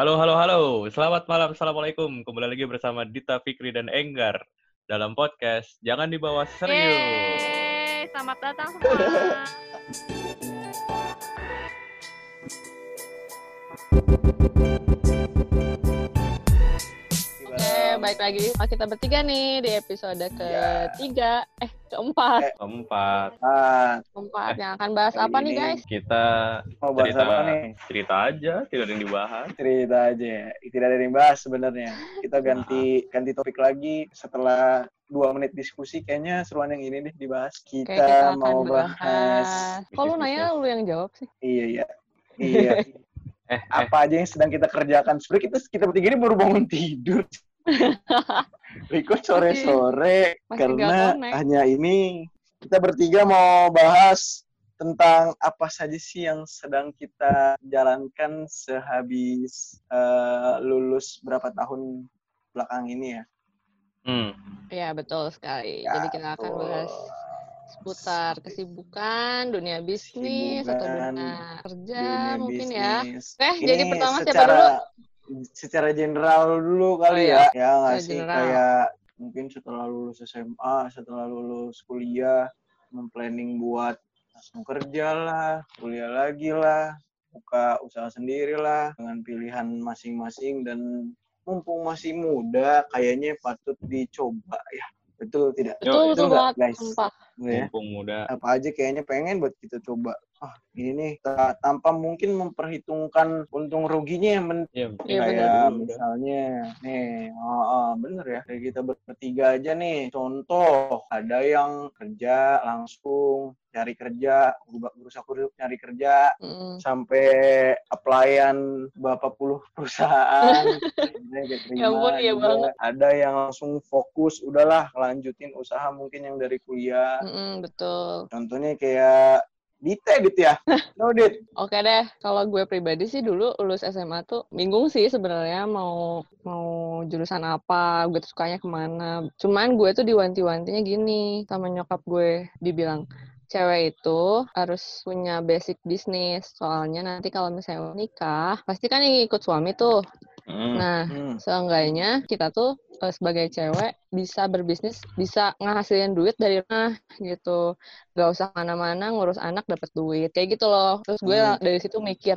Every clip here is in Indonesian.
Halo, halo, halo. Selamat malam, Assalamualaikum. Kembali lagi bersama Dita Fikri dan Enggar dalam podcast Jangan Dibawa Serius. Yeay, selamat datang semua. baik lagi sama kita bertiga nih di episode ketiga, eh keempat, Keempat, Ah, keempat yang akan bahas Kali apa nih guys? kita mau bahas cerita, apa nih? cerita aja, tidak ada yang dibahas. Cerita aja. ya. Tidak ada yang bahas sebenarnya. Kita ganti ganti topik lagi setelah dua menit diskusi. Kayaknya seruan yang ini deh dibahas. Kita, kita mau bahas. bahas. Kok lu Bisnis-bisnis. nanya lu yang jawab sih? Iya iya. Iya. Eh, eh, apa aja yang sedang kita kerjakan? Sebenarnya kita kita bertiga ini baru bangun tidur. Record sore-sore karena hanya ini kita bertiga mau bahas tentang apa saja sih yang sedang kita jalankan sehabis eh, lulus berapa tahun belakang ini ya. hmm. Iya, betul sekali. Ya, Jadi kita akan bahas seputar kesibukan, dunia bisnis, atau Kesibukan, dunia kerja dunia mungkin ya. bisnis. Oke, Ini jadi pertama siapa secara, dulu? Secara general dulu kali Oh, ya. Ya nggak sih general. kayak mungkin setelah lulus SMA, setelah lulus kuliah, memplanning buat langsung kerja lah, kuliah lagi lah, buka usaha sendiri lah dengan pilihan masing-masing dan mumpung masih muda kayaknya patut dicoba ya. Betul tidak? Betul, Yo, betul nggak, banget, guys? sumpah. Ya Mumpung muda. apa aja kayaknya pengen buat kita coba. Ah, ini nih ta- tanpa mungkin memperhitungkan untung ruginya yang penting Iya, Iya, kayak benar. misalnya nih, oh, oh, bener ya, kayak kita bertiga aja nih. Contoh, ada yang kerja langsung cari kerja, berusaha kurus cari kerja, Mm. sampai applyan berapa puluh perusahaan. Ya ampun, iya banget. Ada yang langsung fokus, udahlah lanjutin usaha mungkin yang dari kuliah. Mm-mm, betul. Contohnya kayak Dite gitu ya. No, Dit. Oke deh, kalau gue pribadi sih dulu lulus SMA tuh bingung sih sebenarnya mau mau jurusan apa, gue tuh sukanya ke mana. Cuman gue tuh diwanti-wantinya gini sama nyokap gue, dibilang cewek itu harus punya basic bisnis. Soalnya nanti kalau misalnya nikah, pasti kan yang ikut suami tuh. Hmm. Nah, Hmm. seenggaknya kita tuh eh, sebagai cewek bisa berbisnis, bisa ngehasilin duit dari rumah gitu. Gak usah mana-mana ngurus anak dapat duit kayak gitu loh. Terus gue Hmm. dari situ mikir,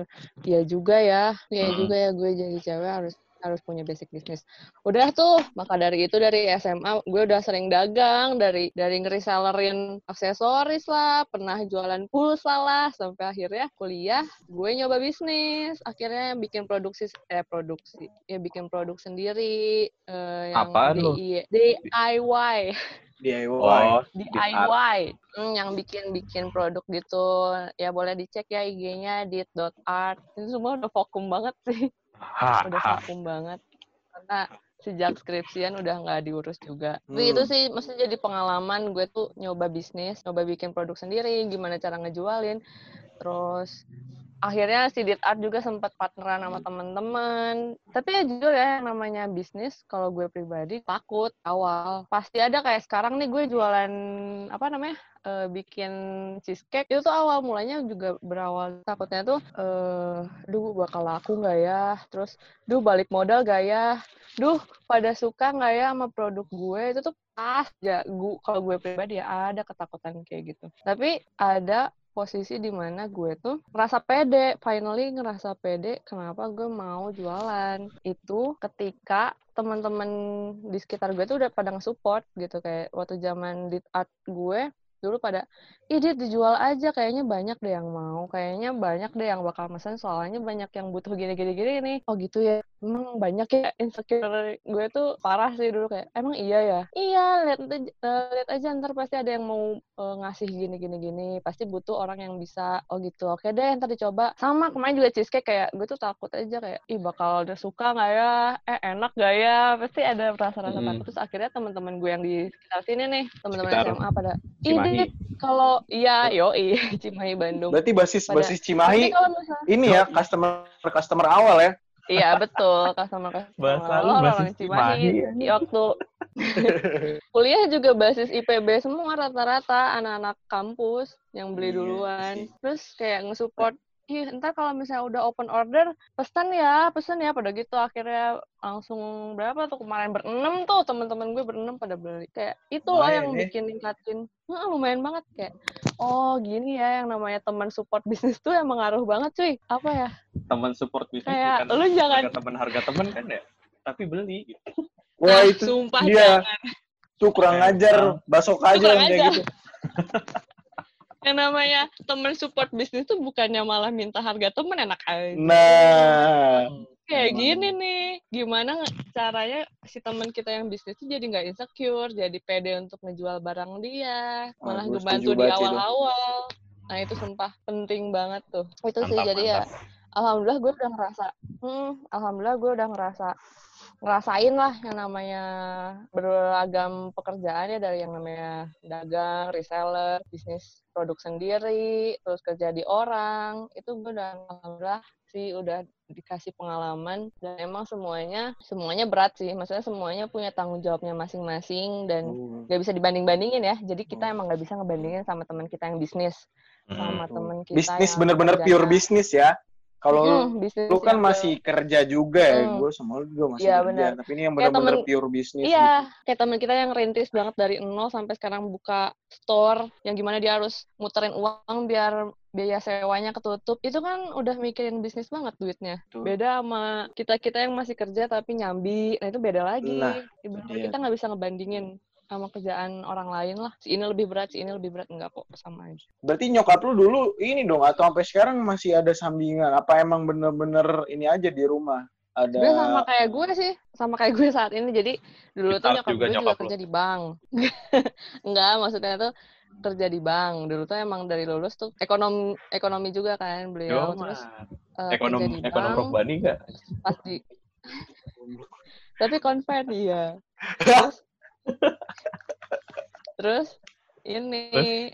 ya juga ya, ya Hmm. juga ya gue jadi cewek harus harus punya basic bisnis. Udah tuh, maka dari itu dari SMA gue udah sering dagang dari dari ngeresellerin aksesoris lah, pernah jualan pulsa lah, sampai akhirnya kuliah gue nyoba bisnis. Akhirnya bikin produksi eh produksi ya bikin produk sendiri eh, yang lu? DIY, DIY, DIY. Oh, DIY, Hmm, yang bikin-bikin produk gitu. Ya boleh dicek ya IG-nya dit.art. Itu semua udah vakum banget sih ha, udah ha. vakum banget karena sejak skripsian udah nggak diurus juga. Tapi itu Hmm. sih maksudnya jadi pengalaman gue tuh nyoba bisnis, nyoba bikin produk sendiri, gimana cara ngejualin. Terus akhirnya si Dit Art juga sempat partneran sama teman-teman. Tapi ya jujur ya yang namanya bisnis kalau gue pribadi takut awal. Pasti ada kayak sekarang nih gue jualan apa namanya? eh, bikin cheesecake. Itu tuh awal mulanya juga berawal. Takutnya tuh eh duh bakal laku nggak ya? Terus duh balik modal gak ya? Duh pada suka nggak ya sama produk gue? Itu tuh pas ya gue kalau gue pribadi ya ada ketakutan kayak gitu. Tapi ada posisi di mana gue tuh ngerasa pede. Finally ngerasa pede kenapa gue mau jualan. Itu ketika teman-teman di sekitar gue tuh udah pada nge-support gitu. Kayak waktu zaman di art gue dulu pada dia dijual aja kayaknya banyak deh yang mau. Kayaknya banyak deh yang bakal mesen soalnya banyak yang butuh gini gini gini nih. Oh gitu ya emang banyak ya insecure gue tuh parah sih dulu kayak emang iya ya? Iya lihat aja eh, lihat aja ntar pasti ada yang mau eh, ngasih gini gini gini pasti butuh orang yang bisa oh gitu oke deh ntar dicoba. Sama kemarin juga cheesecake kayak gue tuh takut aja kayak ih bakal ada suka nggak ya? Eh enak gak ya? Pasti ada rasa-rasa Mm. takut terus akhirnya teman-teman gue yang di sekitar sini nih teman-teman SMA pada. Dit, kalau iya yoi Cimahi Bandung. Berarti basis Pada- basis Cimahi ini ya customer customer awal ya. Iya betul customer customer. Bahasa lu Lo basis orang Cimahi Cimahi. di waktu kuliah juga basis IPB semua rata-rata anak-anak kampus yang beli Iya duluan. terus kayak nge-support ih ntar kalau misalnya udah open order pesan ya pesan ya pada gitu akhirnya langsung berapa tuh kemarin berenam tuh teman-teman gue berenam pada beli kayak itu loh Lumayan yang ya. bikin ningkatin Heeh, lumayan banget kayak oh gini ya yang namanya teman support bisnis tuh emang ngaruh banget cuy apa ya Teman support bisnis kayak bukan lu jangan harga teman harga teman kan ya. Tapi beli gitu. Wah Ah, itu sumpah dia. jangan. tuh kurang ngajar, basok aja yang kayak ajar. gitu. yang namanya teman support bisnis tuh bukannya malah minta harga temen enak aja. Nah, kayak gini nih gimana caranya si teman kita yang bisnis tuh jadi nggak insecure jadi pede untuk ngejual barang dia malah gue ngebantu di sih itu. awal-awal. Nah itu sumpah penting banget tuh. Itu sih Mantap, jadi ya mantap. alhamdulillah gue udah ngerasa hmm alhamdulillah gue udah ngerasa ngerasain lah yang namanya beragam pekerjaan ya dari yang namanya dagang, reseller, bisnis produk sendiri, terus kerja di orang, itu gue udah alhamdulillah sih udah dikasih pengalaman dan emang semuanya semuanya berat sih, maksudnya semuanya punya tanggung jawabnya masing-masing dan uh, gak bisa dibanding-bandingin ya, jadi kita Hmm. emang gak bisa ngebandingin sama teman kita yang bisnis, sama Mm. teman kita bisnis bener-bener pure bisnis ya. Kalau lu- Mm, bisnis lu kan masih kerja juga ya, Hmm. gue sama lu juga masih Iya, kerja. bener. Tapi ini yang temen- pure bisnis. gitu. Iya, kayak teman kita yang rintis banget dari nol sampai sekarang buka store, yang gimana dia harus muterin uang biar biaya sewanya ketutup. Itu kan udah mikirin bisnis banget duitnya. Betul. Beda sama kita-kita yang masih kerja tapi nyambi. Nah, itu beda lagi. Nah, dia. kita nggak bisa ngebandingin sama kerjaan orang lain lah. Si ini lebih berat, si ini lebih berat. Enggak kok, sama aja. Berarti nyokap lu dulu ini dong atau sampai sekarang masih ada sambingan? Apa emang bener-bener ini aja di rumah? Ada Sebenarnya sama kayak gue sih, sama kayak gue saat ini. Jadi dulu tuh Kita nyokap juga gue juga nyokap lu. kerja di bank. Enggak, maksudnya tuh kerja di bank. Dulu tuh emang dari lulus tuh ekonomi ekonomi juga kan beliau. Yo, Terus eh, ekonom kerja di ekonom bank, rohbani nggak? pas di tapi convert iya. Terus terus ini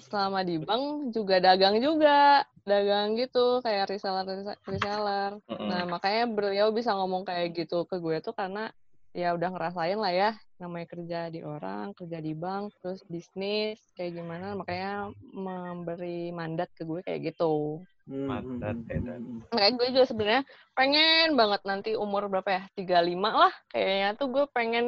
selama di bank juga dagang juga dagang gitu kayak reseller reseller. Nah, makanya beliau bisa ngomong kayak gitu ke gue tuh karena ya udah ngerasain lah ya namanya kerja di orang, kerja di bank, terus bisnis kayak gimana, makanya memberi mandat ke gue kayak gitu. Hmm, Mandat, edan. hmm, hmm. Makanya gue juga sebenarnya pengen banget nanti umur berapa ya? 35 lah kayaknya tuh gue pengen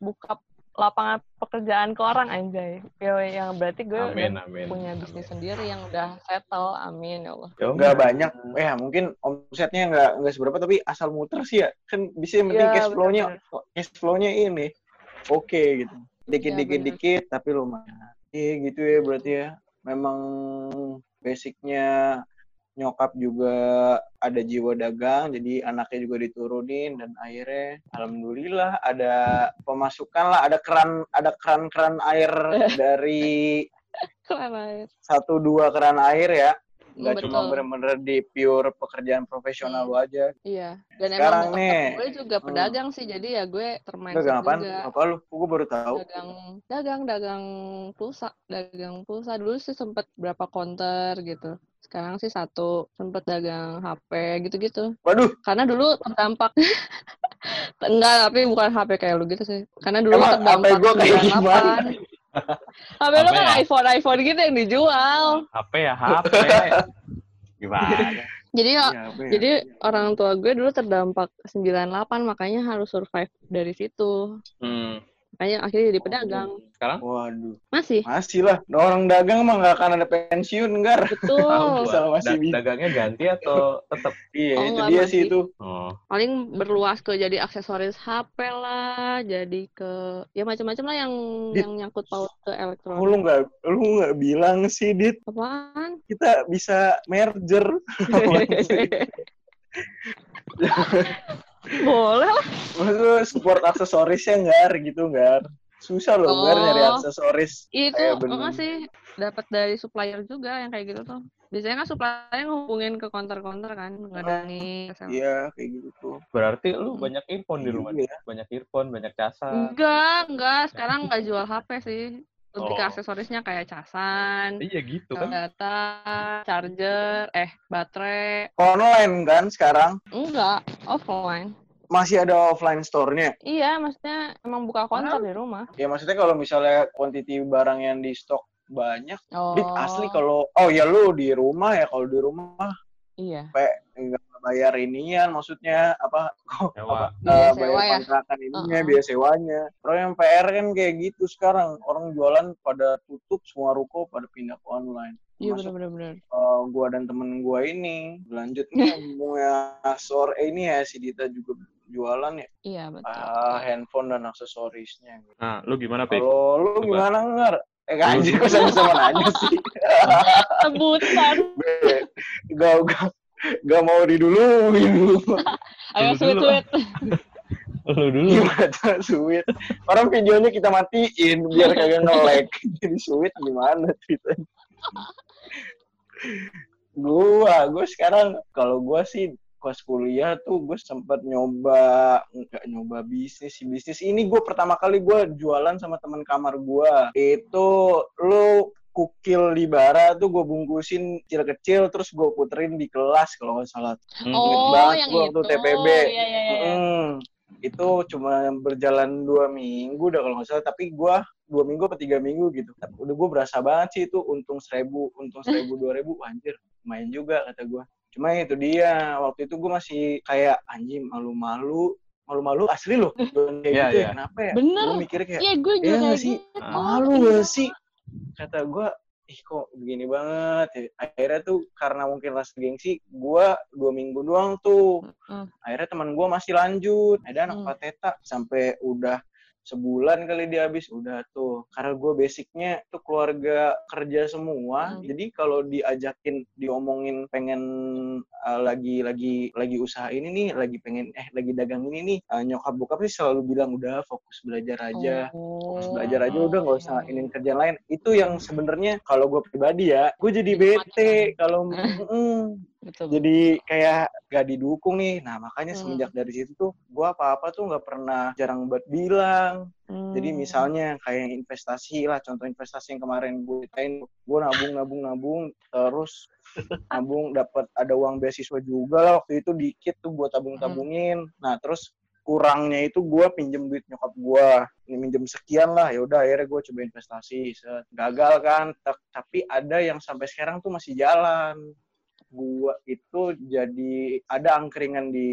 buka lapangan pekerjaan ke orang anjay. Ya, yang berarti gue Amin, udah amin. punya bisnis sendiri yang udah settle. Amin ya Allah. Yo, Nggak mah. banyak, ya mungkin omsetnya nggak nggak seberapa tapi asal muter sih ya kan bisa yang penting Iya, cash flow-nya cash flow-nya ini oke gitu. Dikit Iya, dikit bener. dikit tapi lumayan. Iya gitu ya berarti ya. Memang basicnya nyokap juga ada jiwa dagang jadi anaknya juga diturunin dan akhirnya alhamdulillah ada pemasukan lah ada keran ada keran-keran air dari satu dua keran air ya nggak Betul. cuma bener-bener di pure pekerjaan profesional lu aja Iya. Dan Sekarang emang nih, gue juga hmm. pedagang sih, jadi ya gue termain dagang juga. apa lu gue baru tahu Dagang, dagang, dagang pulsa, dagang pulsa dulu sih sempet berapa konter gitu. Sekarang sih satu, sempet dagang HP gitu-gitu. waduh Karena dulu terdampak. Enggak, tapi bukan HP kayak lu gitu sih. Karena dulu Emang terdampak HP gua kayak 98. gimana? HP lu Apa kan ya? iPhone iPhone gitu yang dijual. HP ya HP. Gimana? Jadi ya, apa ya? Jadi orang tua gue dulu terdampak 98 makanya harus survive dari situ. Hmm. Makanya akhirnya jadi pedagang. Sekarang waduh Masih. masih lah Nah, orang dagang mah nggak akan ada pensiun enggak Betul. tahu masih Da- bisa. dagangnya ganti atau tetap? iya Oh, itu dia masih. sih itu Oh. Paling berluas ke jadi aksesoris HP lah, jadi ke ya macam-macam lah yang Dit. yang nyangkut paut ke Oh, elektronik. lu nggak lu nggak bilang sih dit Apaan? kita bisa merger Boleh lah. Maksud lu support aksesorisnya nggak gitu nggak susah loh nggak Oh. nyari aksesoris Itu enggak sih dapat dari supplier juga yang kayak gitu tuh. Biasanya kan supplier ngehubungin ke counter-counter kan, nggak ada nih. iya kayak gitu tuh Berarti lu Hmm. banyak earphone di rumah. Iya. Banyak earphone, banyak casan. Enggak, enggak. Sekarang nggak jual HP sih. Lebih ke Oh. aksesorisnya kayak casan, Iya gitu kan. data, charger, eh baterai. online kan sekarang Enggak, offline. masih ada offline store-nya Iya, maksudnya emang buka konter di rumah. ya maksudnya kalau misalnya quantity barang yang di stok banyak. Oh. Dit asli kalau oh ya lu di rumah ya kalau di rumah Iya. nggak bayar inian maksudnya apa Sewa. apa, Biaya eh, sewa bayar ya? kontrakan ininya Uh-uh. biaya sewanya terus yang PR kan kayak gitu sekarang orang jualan pada tutup semua ruko pada pindah ke online Iya benar-benar. eh, gua dan temen gua ini lanjut nih punya sore eh, ini ya si Dita juga jualan ya Iya betul. ah, handphone dan aksesorisnya gitu. Nah, lu gimana, Pik? kalau lu Coba. gimana ngar eh anjir kok sama-sama nanya sih Sebutan. gak gak gak mau diduluin lu Ayo dulu. sweet. Lu dulu. gimana sweet orang videonya kita matiin biar kagak nge-lag jadi sweet gimana ceritanya gua gua sekarang kalau gua sih pas kuliah tuh gue sempat nyoba nggak nyoba bisnis bisnis ini gue pertama kali gue jualan sama teman kamar gua itu lu kukil di bara tuh gue bungkusin kecil-kecil terus gue puterin di kelas kalau nggak salah Hmm. Oh, banget yang gua itu. waktu TPB. Iya, iya, iya. iya. Mm, itu cuma berjalan dua minggu udah kalau nggak salah tapi gua dua minggu atau tiga minggu gitu udah gue berasa banget sih itu untung seribu untung seribu dua ribu anjir main juga kata gua cuma itu dia waktu itu gue masih kayak anjing malu-malu malu-malu asli loh kayak Iya, gitu ya iya. kenapa ya Bener. gue mikirnya kayak Iya, gue juga kayak nggak sih? gitu. malu gak sih kata gue ih kok begini banget ya. akhirnya tuh karena mungkin rasa gengsi gue dua minggu doang tuh akhirnya teman gue masih lanjut ada anak Hmm. pateta sampai udah sebulan kali dia habis. Udah tuh karena gue basicnya tuh keluarga kerja semua. Hmm. jadi kalau diajakin diomongin pengen uh, lagi lagi lagi usaha ini nih lagi pengen eh lagi dagang ini nih uh, nyokap bokap sih selalu bilang udah fokus belajar aja. Fokus Oh. belajar aja udah nggak usah ini kerjaan lain. Itu yang sebenarnya kalau gue pribadi ya gue jadi bete kalau mm, Betul. jadi kayak gak didukung nih. Nah makanya Hmm. semenjak dari situ tuh gue apa apa tuh nggak pernah jarang buat bilang. Jadi Hmm. misalnya kayak investasi lah contoh investasi yang kemarin gue ceritain gue nabung nabung nabung terus nabung dapat ada uang beasiswa juga lah waktu itu dikit tuh gue tabung tabungin nah terus kurangnya itu gue pinjem duit nyokap gue ini minjem sekian lah ya udah akhirnya gue coba investasi. Gagal kan Ta- tapi ada yang sampai sekarang tuh masih jalan gua itu jadi ada angkringan di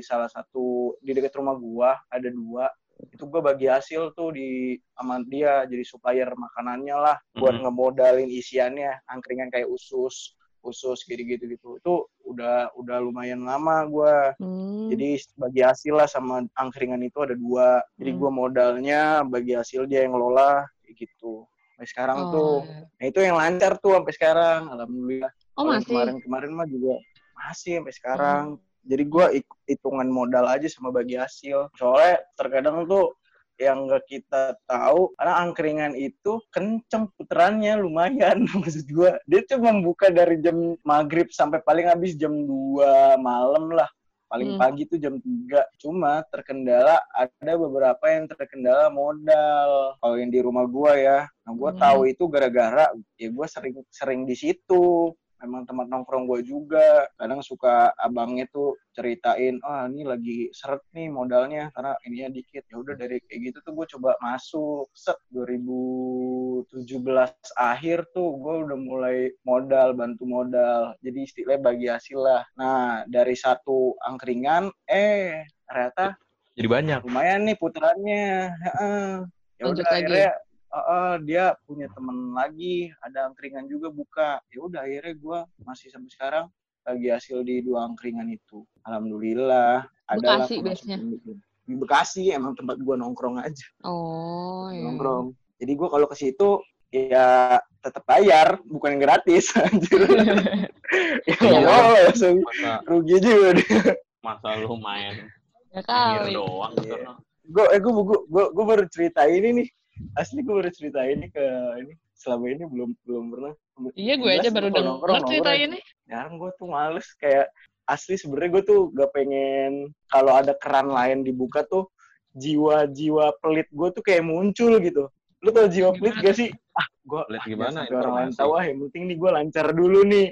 salah satu di dekat rumah gua ada dua. Itu gua bagi hasil tuh di sama dia jadi supplier makanannya lah buat Mhm. ngemodalin isiannya angkringan kayak usus usus gitu gitu gitu. Itu udah udah lumayan lama gua. Hmm. jadi bagi hasil lah sama angkringan itu ada dua. Jadi Hmm. gua modalnya bagi hasil dia yang ngelola kayak gitu. Sampai sekarang Oh, tuh nah itu yang lancar tuh sampai sekarang alhamdulillah Oh, masih. kemarin-kemarin mah juga masih sampai sekarang. Jadi gua ik- hitungan modal aja sama bagi hasil. Soalnya terkadang tuh yang gak kita tahu karena angkringan itu kenceng puterannya lumayan maksud gua dia tuh membuka dari jam maghrib sampai paling habis jam 2 malam lah paling Hmm. pagi tuh jam 3 cuma terkendala ada beberapa yang terkendala modal kalau yang di rumah gua ya nah gua Hmm. tahu itu gara-gara ya gua sering sering di situ memang tempat nongkrong gue juga kadang suka abangnya tuh ceritain ah ini lagi seret nih modalnya karena ininya dikit ya udah dari kayak gitu tuh gue coba masuk set 2017 akhir tuh gue udah mulai modal bantu modal jadi istilahnya bagi hasil lah nah dari satu angkringan eh ternyata Jadi banyak. lumayan nih putarannya Heeh. ya udah lagi. akhirnya uh, uh, dia punya temen lagi ada angkringan juga buka ya udah akhirnya gue masih sampai sekarang lagi hasil di dua angkringan itu alhamdulillah ada lah Bekasi gitu. di Bekasi emang tempat gue nongkrong aja Oh, iya. nongkrong jadi gue kalau ke situ ya tetap bayar bukan yang gratis anjir ya Iya. nggak mau langsung Masa, rugi juga deh masa lu main Ya kali. doang. Iya. sono. gue eh gue gue gue baru cerita ini nih asli gue baru cerita ini ke ini selama ini belum belum pernah. Iya, gue aja baru kalau denger cerita ini. jarang gue tuh males. Kayak asli sebenarnya gue tuh gak pengen kalau ada keran lain dibuka tuh jiwa-jiwa pelit gue tuh kayak muncul gitu. Lu tau jiwa pelit gak sih? ah gue Pelit gimana? orang lain tahu ah yang penting nih gue lancar dulu nih.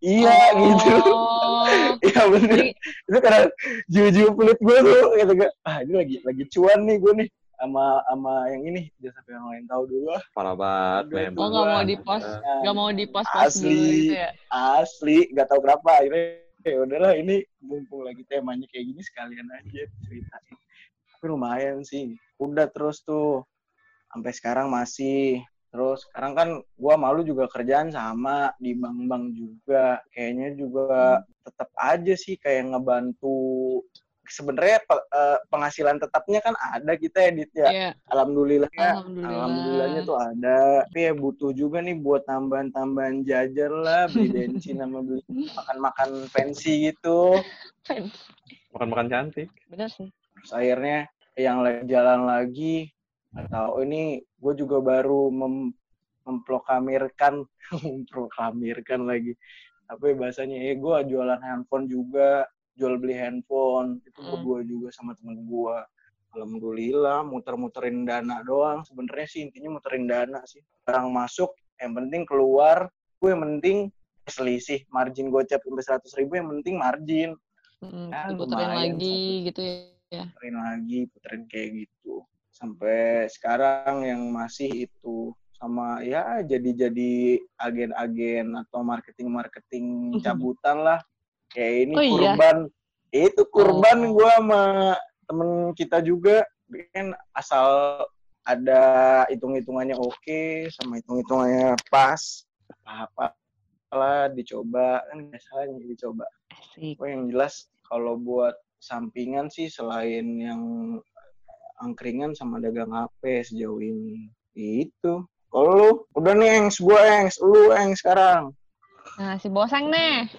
Iya gitu. Oh. iya bener. Jadi- itu karena jiwa-jiwa pelit gue tuh gitu gak ah ini lagi lagi cuan nih gue nih sama sama yang ini jangan sampai yang lain tahu dulu ah Parah banget, tuh. Oh nggak mau di post, Nah, nggak mau di post Asli. dulu gitu ya? asli nggak tahu kenapa. Akhirnya ya udahlah ini mumpung lagi temanya kayak gini sekalian aja ceritain. Tapi lumayan sih. Udah terus tuh sampai sekarang masih. Terus sekarang kan gua malu juga kerjaan sama di bank-bank juga. Kayaknya juga tetap aja sih kayak ngebantu sebenarnya pe- eh, penghasilan tetapnya kan ada kita edit ya Iya. alhamdulillah ya Alhamdulillah. Alhamdulillahnya tuh ada. Tapi ya butuh juga nih buat tambahan-tambahan jajan lah, beli bensin sama beli makan-makan fancy gitu. Makan-makan cantik. Bener sih. Terus akhirnya yang lagi jalan lagi, atau ini gue juga baru mem memproklamirkan, memproklamirkan lagi. Apa ya bahasanya? Eh gue jualan handphone juga, jual beli handphone. Itu Hmm. berdua juga sama temen gue. Alhamdulillah muter-muterin dana doang. Sebenarnya sih intinya muterin dana sih. Barang masuk, yang penting keluar. Gue yang penting selisih margin gocap sampai seratus ribu yang penting margin Mm, Ya, puterin lumayan lagi gitu ya. puterin lagi puterin kayak gitu sampai sekarang yang masih itu sama ya jadi-jadi agen-agen atau marketing-marketing cabutan lah kayak ini Oh, iya? kurban itu kurban Oh. gua sama temen kita juga kan asal ada hitung-hitungannya oke sama hitung-hitungannya pas apa lah dicoba kan biasanya dicoba Asik. Oh yang jelas kalau buat sampingan sih selain yang angkringan sama dagang HP sejauh ini. Itu. Kalau lu udah nih Engs, gua Engs, lu Engs sekarang. Nah, si Boseng nih.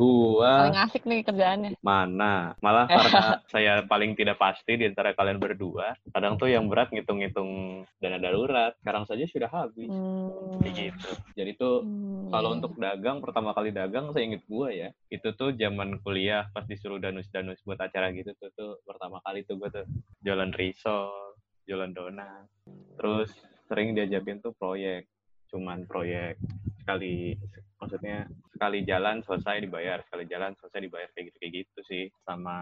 Gua Paling asik nih kerjaannya. mana? Malah karena saya paling tidak pasti di antara kalian berdua. Kadang tuh yang berat ngitung-ngitung dana darurat. Sekarang saja sudah habis. Hmm. Gitu. Jadi tuh Hmm, kalau iya. untuk dagang pertama kali dagang saya inget gua ya itu tuh zaman kuliah pas disuruh danus-danus buat acara gitu tuh tuh pertama kali tuh gua tuh jualan risol jualan donat terus sering diajakin tuh proyek cuman proyek sekali maksudnya sekali jalan selesai dibayar sekali jalan selesai dibayar kayak gitu kayak gitu sih. Sama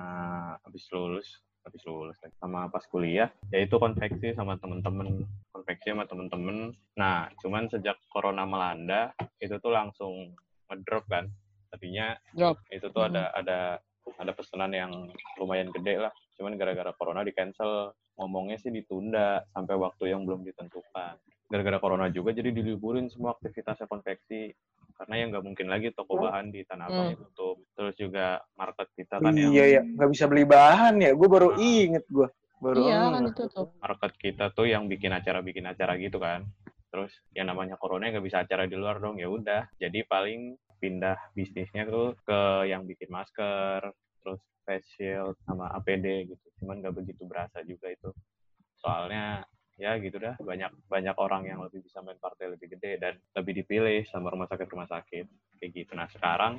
habis lulus habis lulus sama pas kuliah yaitu konveksi sama temen-temen konveksi sama temen-temen. Nah cuman sejak corona melanda itu tuh langsung ngedrop kan. Tadinya Drop. itu tuh ada ada ada pesanan yang lumayan gede lah. Cuman gara-gara corona di cancel ngomongnya sih ditunda sampai waktu yang belum ditentukan gara-gara corona juga jadi diliburin semua aktivitasnya konveksi. Karena yang nggak mungkin lagi toko bahan di Tanah Abang Hmm. tutup terus juga market kita kan yang Iya ya, nggak bisa beli bahan ya. Gue baru inget gue. Baru Iya kan tuh. market kita tuh yang bikin acara bikin acara gitu kan. Terus yang namanya corona nggak bisa acara di luar dong. Ya udah. Jadi paling pindah bisnisnya tuh ke yang bikin masker terus face shield sama APD gitu. Cuman nggak begitu berasa juga itu. Soalnya ya gitu dah banyak banyak orang yang lebih bisa main partai lebih gede dan lebih dipilih sama rumah sakit rumah sakit kayak gitu nah sekarang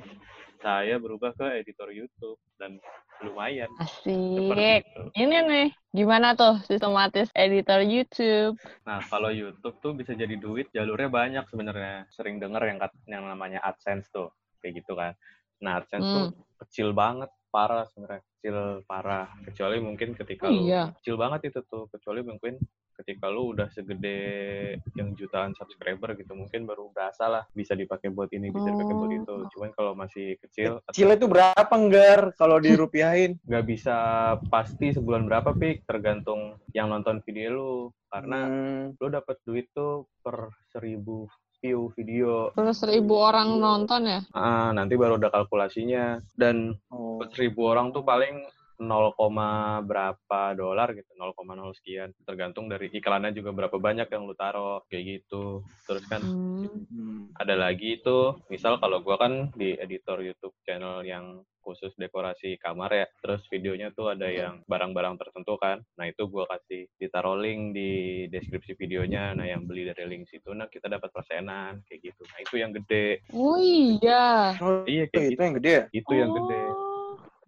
saya berubah ke editor YouTube dan lumayan Asik. itu Ini nih, gimana tuh sistematis editor YouTube? Nah, kalau YouTube tuh bisa jadi duit, jalurnya banyak sebenarnya. Sering denger yang kat- yang namanya AdSense tuh, kayak gitu kan. Nah, AdSense tuh Hmm. kecil banget, parah sebenarnya, kecil parah. Kecuali mungkin ketika Oh lu iya. kecil banget itu tuh, kecuali mungkin ketika lu udah segede yang jutaan subscriber gitu, mungkin baru berasa lah bisa dipakai buat ini, bisa dipakai buat itu. Oh. Cuman kalau masih kecil, Kecil itu berapa Nggar kalau dirupiahin? nggak bisa pasti sebulan berapa, Pik, tergantung yang nonton video lu. Karena Hmm, lo dapat duit tuh per seribu view video Terus seribu orang nonton ya? ah nanti baru ada kalkulasinya dan oh. per seribu orang tuh paling 0, berapa dolar gitu 0,0 sekian tergantung dari iklannya juga berapa banyak yang lu taruh kayak gitu terus kan Hmm. Ada lagi itu misal kalau gua kan di editor YouTube channel yang khusus dekorasi kamar ya terus videonya tuh ada yang barang-barang tertentu kan nah itu gua kasih ditaruh link di deskripsi videonya nah yang beli dari link situ nah kita dapat persenan kayak gitu nah itu yang gede Oh iya. Oh, iya itu kayak gitu yang gede ya? itu yang gede Oh.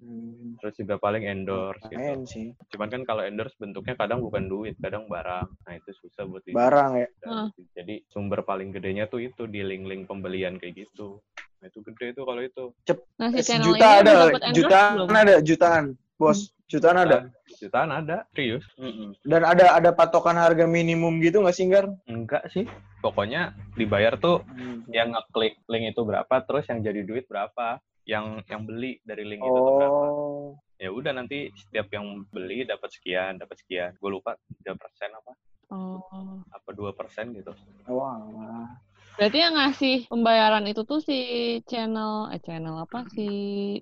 Hmm. terus juga paling endorse gitu Lumayan sih. cuman kan kalau endorse bentuknya kadang bukan duit kadang barang nah itu susah buat di Barang ya. Ah. jadi sumber paling gedenya tuh itu di link-link pembelian kayak gitu nah itu gede tuh kalau itu Nah si Eh, ini ada, jutaan belum? ada, jutaan. bos jutaan ada Jutaan ada, serius. dan ada ada patokan harga minimum gitu nggak sih Gar? Enggak sih. Pokoknya dibayar tuh yang ngeklik link itu berapa, terus yang jadi duit berapa. Yang yang beli dari link itu tuh berapa. oh Ya udah nanti setiap yang beli dapat sekian, dapat sekian. Gue lupa 3% apa Oh. apa 2% gitu. wah Berarti yang ngasih pembayaran itu tuh si channel eh channel apa si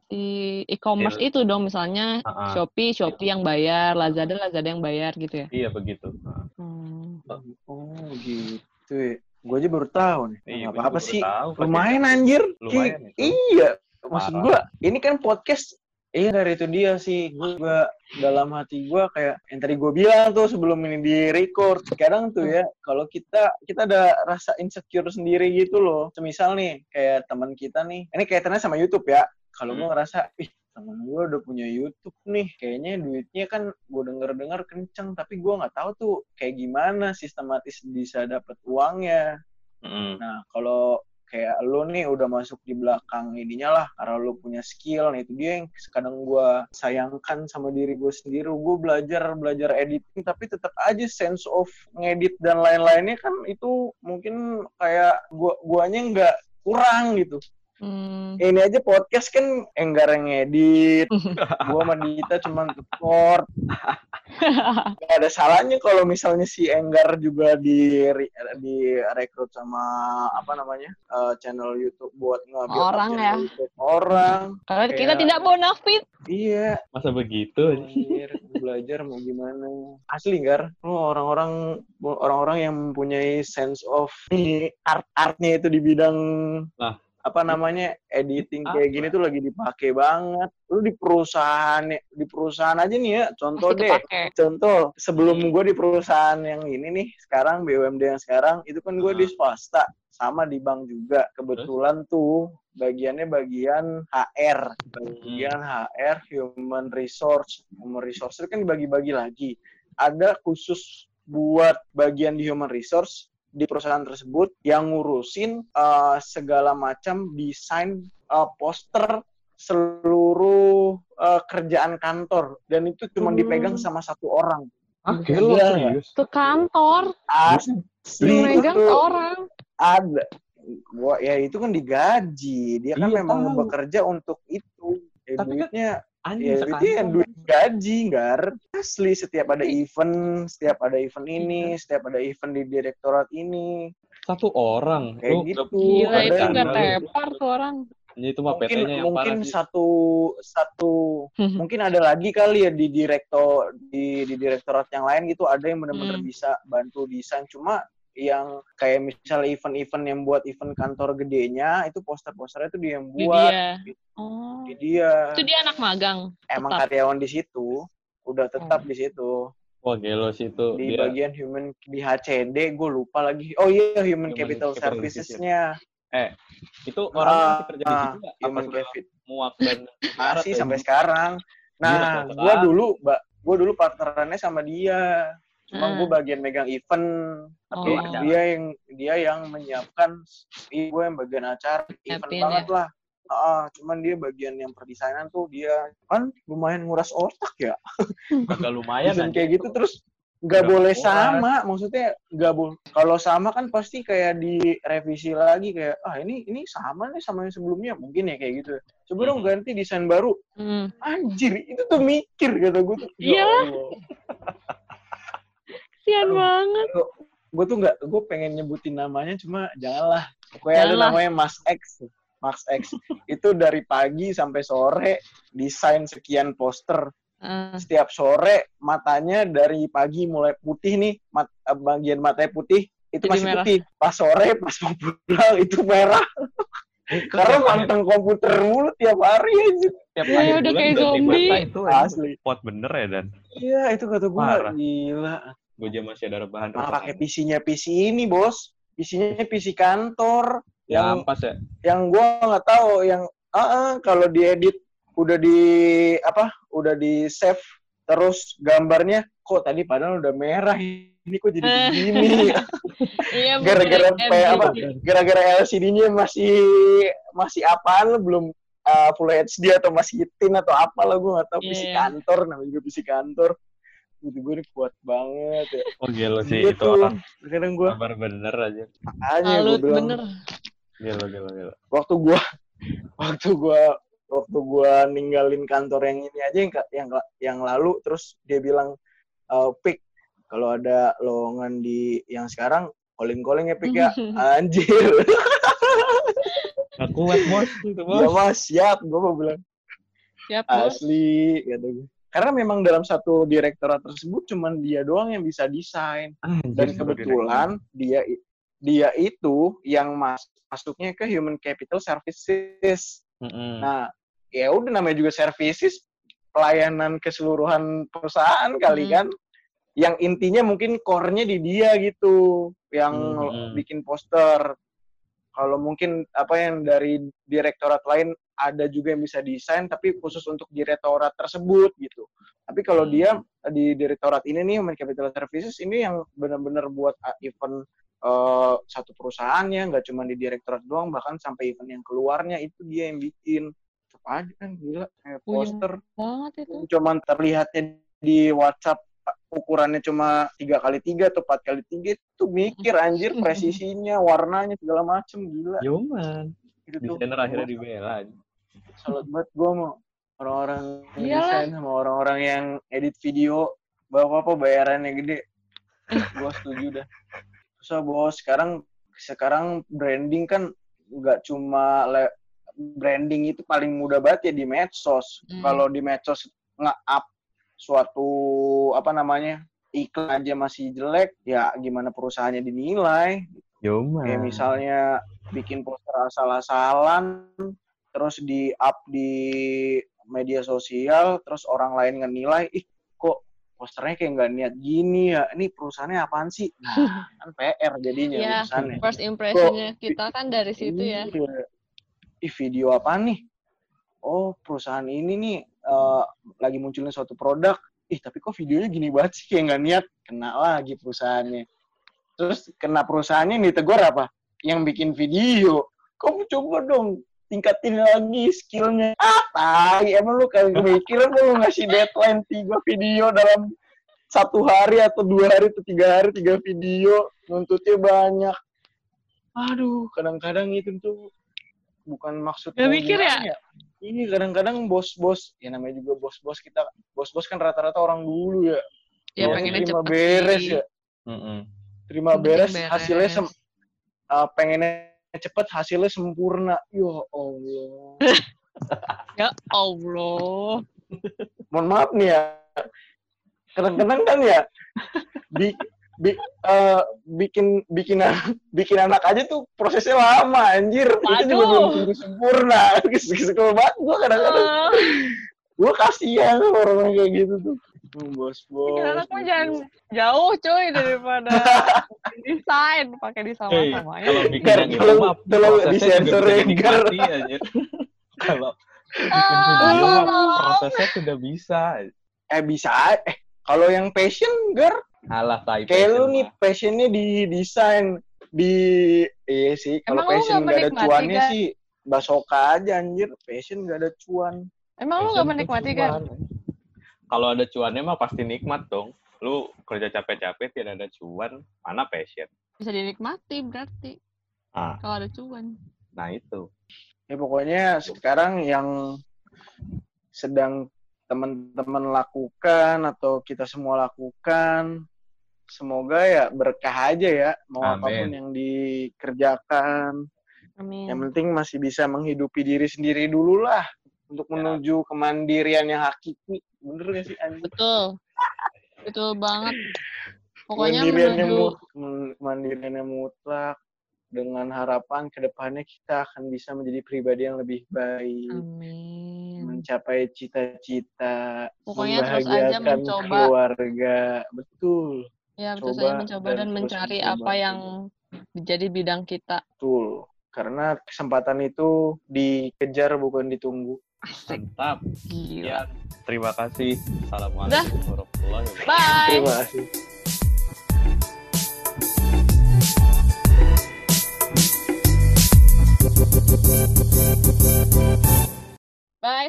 si e-commerce itu dong misalnya ah. Shopee Shopee yang bayar, Lazada Lazada yang bayar gitu ya. Iya begitu. Hmm. oh gitu ya gue aja baru tahu nih Iya, apa-apa sih tahu, lumayan anjir Lumayan Ki- itu. iya maksud gua ini kan podcast Iya dari itu dia sih, gue dalam hati gue kayak yang tadi gue bilang tuh sebelum ini di record, kadang tuh ya kalau kita kita ada rasa insecure sendiri gitu loh. Semisal nih kayak teman kita nih, ini kaitannya sama YouTube ya. Kalau gue Hmm. ngerasa, ih temen gue udah punya YouTube nih, kayaknya duitnya kan gue denger-dengar kenceng, tapi gue nggak tahu tuh kayak gimana sistematis bisa dapet uangnya. Mm-mm. Nah, kalau kayak lo nih udah masuk di belakang ininya lah, karena lo punya skill, nah itu dia yang kadang gue sayangkan sama diri gue sendiri. Gue belajar belajar editing, tapi tetap aja sense of ngedit dan lain-lainnya kan itu mungkin kayak gua guanya nggak kurang gitu. Hmm. Ini aja podcast kan Enggar yang ngedit, gua sama Dita cuma support. Gak ada salahnya kalau misalnya si Enggar juga di di rekrut sama apa namanya eh, channel YouTube buat ngambil Orang ya. orang. Karena kita Kayak- tidak bonafit. Iya, Masa begitu? anjir, belajar mau gimana? Asli Gar, lu orang-orang orang-orang yang mempunyai sense of art-artnya itu di bidang Lah. Apa namanya editing kayak gini tuh lagi dipakai banget. Lu di perusahaan di perusahaan aja nih ya, contoh Masih deh. kepake. Contoh, sebelum gue di perusahaan yang ini nih, sekarang BUMD yang sekarang, itu kan gue di swasta, sama di bank juga. Kebetulan tuh bagiannya bagian HR, bagian HR, human resource, human resource itu kan dibagi-bagi lagi. Ada khusus buat bagian di human resource di perusahaan tersebut yang ngurusin uh, segala macam desain uh, poster seluruh uh, kerjaan kantor dan itu cuma Hmm. dipegang sama satu orang. Ah, Gila. serius? Ke kantor, Asli yang megang itu orang. ada. Gua ya itu kan digaji. Dia kan Iya, memang tahu. bekerja untuk itu. Ya, Tapi kan duitnya Anjing ya duitnya yang duit gaji, Gar. Asli setiap ada event, setiap ada event ini, Iya. setiap ada event di direktorat ini. satu orang. Kayak Lu gitu. Gila ada itu tepar tuh orang. Itu mah Mungkin PT-nya yang mungkin parah sih. satu satu mungkin ada lagi kali ya di direktor di di direktorat yang lain gitu ada yang benar-benar Hmm. bisa bantu desain cuma yang kayak misal event-event yang buat event kantor gedenya itu poster-posternya itu dia yang Di buat dia. gitu. Oh. Di dia Itu dia anak magang. emang tetap. karyawan di situ udah tetap Hmm. di situ Wah gelo sih itu. di dia bagian human di HCD gue lupa lagi oh iya human, Human capital Capital services-nya itu orang Ah, masih kerja di ah, situ nggak? Apa human capital muak dan masih ya? sampai sekarang. Gila, Nah, sekarang. dulu, mbak, gua dulu partnerannya sama dia. Cuma Ah. gua bagian megang event, tapi Oh. dia yang dia yang menyiapkan, gue yang bagian acara, event Nyiapin banget ya. lah. Ah, cuman dia bagian yang perdesainan tuh dia kan lumayan nguras otak ya. Agak lumayan aja. kayak gitu terus nggak boleh kuat. sama, maksudnya nggak boleh. Kalau sama kan pasti kayak direvisi lagi kayak ah ini ini sama nih sama yang sebelumnya mungkin ya kayak gitu. Coba dong Mhm. ganti desain baru Hmm. anjir itu tuh mikir kata gue tuh Iya. Kasian Aduh. banget. gue tuh nggak gue pengen nyebutin namanya cuma janganlah pokoknya ada Janganlah. namanya Mas X Max X itu dari pagi sampai sore desain sekian poster Ah. setiap sore matanya dari pagi mulai putih nih mat, eh, bagian matanya putih itu Jadi masih merah. putih pas sore pas mau pulang itu merah karena manteng komputer mulu tiap hari aja Tiap Iya, akhir udah kayak zombie. mata itu anjing. asli Pot bener ya dan iya itu kata gue gila gue aja masih ada rebahan. malah pakai PC-nya PC ini bos. PC-nya PC kantor. Yang yang pas ya. yang gua nggak tahu yang ah ah, kalau diedit udah di apa udah di save terus gambarnya kok tadi padahal udah merah ini kok jadi begini? Iya, gara-gara kayak apa? Gara-gara LCD-nya masih masih apaan belum uh, full HD atau masih tin atau apa lah gue nggak tahu PC Iya. kantor namanya juga PC kantor gitu gue ini kuat banget ya Oh gila sih Gitu. itu orang kadang gue kabar bener aja. makanya gue Salut bilang bener. Gila gila gila. waktu gua waktu gua waktu gua ninggalin kantor yang ini aja yang yang yang lalu terus dia bilang eh pik kalau ada lowongan di yang sekarang calling calling ya pik ya anjir Gak kuat bos itu ya mas siap gua mau bilang Siap, Bos. asli kata gua karena memang dalam satu direktorat tersebut cuman dia doang yang bisa desain Anjir, dan kebetulan dia dia itu yang mas masuknya ke human capital services. Mm-mm. Nah, ya udah namanya juga services pelayanan keseluruhan perusahaan kali Hmm. kan. Yang intinya mungkin core-nya di dia gitu, yang Hmm. bikin poster. Kalau mungkin apa yang dari direktorat lain ada juga yang bisa desain, tapi khusus untuk direktorat tersebut gitu. Tapi kalau Hmm. dia di direktorat ini nih, Human Capital Services ini yang benar-benar buat uh, event uh, satu perusahaannya, nggak cuma di direktorat doang, bahkan sampai event yang keluarnya itu dia yang bikin. Tetap aja kan gila, kayak poster. Banget itu. Cuman terlihatnya di WhatsApp ukurannya cuma tiga kali tiga atau empat kali tiga itu mikir anjir presisinya warnanya segala macem gila Yoman. itu tuh Desainer akhirnya dibela. Salut banget gue mau orang-orang desain sama orang-orang yang edit video bapak apa bayarannya gede. Gue setuju dah. Susah bos. Sekarang sekarang branding kan nggak cuma le- branding itu paling mudah banget ya di medsos. Hmm. kalau di medsos nge-up suatu apa namanya iklan aja masih jelek ya gimana perusahaannya dinilai? Yoman. Kayak misalnya bikin poster asal-asalan, terus di up di media sosial, terus orang lain ngenilai, ih kok posternya kayak nggak niat gini ya, ini perusahaannya apaan sih? Nah, kan PR jadinya Iya. urusannya. First impression-nya kita kan dari situ ya. Iya. Ih video apa nih? Oh perusahaan ini nih eh, lagi munculin suatu produk. Ih tapi kok videonya gini banget sih kayak nggak niat. Kena lagi perusahaannya. Terus kena perusahaannya yang ditegur apa? Yang bikin video. Kamu coba dong tingkatin lagi skillnya. Ah tai emang lu kagak mikir lu ngasih deadline tiga video dalam satu hari atau dua hari atau tiga hari tiga video nuntutnya banyak aduh kadang-kadang itu tuh bukan maksud Gak mikir ya? gimana ini kadang-kadang bos-bos ya namanya juga bos-bos kita bos-bos kan rata-rata orang dulu ya Ya Bos pengennya terima cepet beres sih. ya Mm-mm. terima Yang penting beres, beres. hasilnya sem- uh, pengennya cepet hasilnya sempurna. Ya Allah. Ya Allah. mohon maaf nih ya. Kadang-kadang kan ya? Bi, bi, uh, bikin bikin anak bikin anak aja tuh prosesnya lama anjir. Itu juga belum tentu sempurna. Kesel banget gua kadang-kadang. Ah, gua kasihan orang-orang kayak gitu tuh Hmm, bos bos mah bos, jangan jauh cuy daripada desain pakai Hey, disama-samain. kalau bikin Gar, yang itu tolong- mah tolong prosesnya disensor juga ya, bisa dinikmati aja. Kalau bikin video prosesnya sudah bisa. eh bisa eh kalau yang passion ger Alah tai kayak lu nih passionnya di desain di iya sih kalau passion nggak nggak ada cuannya Gar? sih basoka aja anjir passion nggak ada cuan Emang lu gak menikmati kan? Kalau ada cuannya mah pasti nikmat dong. Lu kerja capek-capek tidak ada cuan, mana passion? Bisa dinikmati berarti. Ah. Kalau ada cuan. Nah itu. ya pokoknya sekarang yang sedang teman-teman lakukan atau kita semua lakukan semoga ya berkah aja ya mau Amin. apa pun yang dikerjakan Amin. yang penting masih bisa menghidupi diri sendiri dulu lah untuk Ya. menuju kemandirian yang hakiki bener gak sih anjing Betul. Betul banget. Pokoknya Kemandiriannya menuju mut- men- kemandiriannya mutlak dengan harapan ke depannya kita akan bisa menjadi pribadi yang lebih baik Amin. mencapai cita-cita Pokoknya terus aja mencoba. keluarga betul Ya betul Coba saja mencoba dan dan mencari mencoba. apa yang menjadi bidang kita. betul karena kesempatan itu dikejar bukan ditunggu Asik. Mantap. Gila. Ya, terima kasih. Assalamualaikum warahmatullahi wabarakatuh. Bye. terima kasih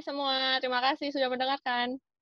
semua. Terima kasih sudah mendengarkan.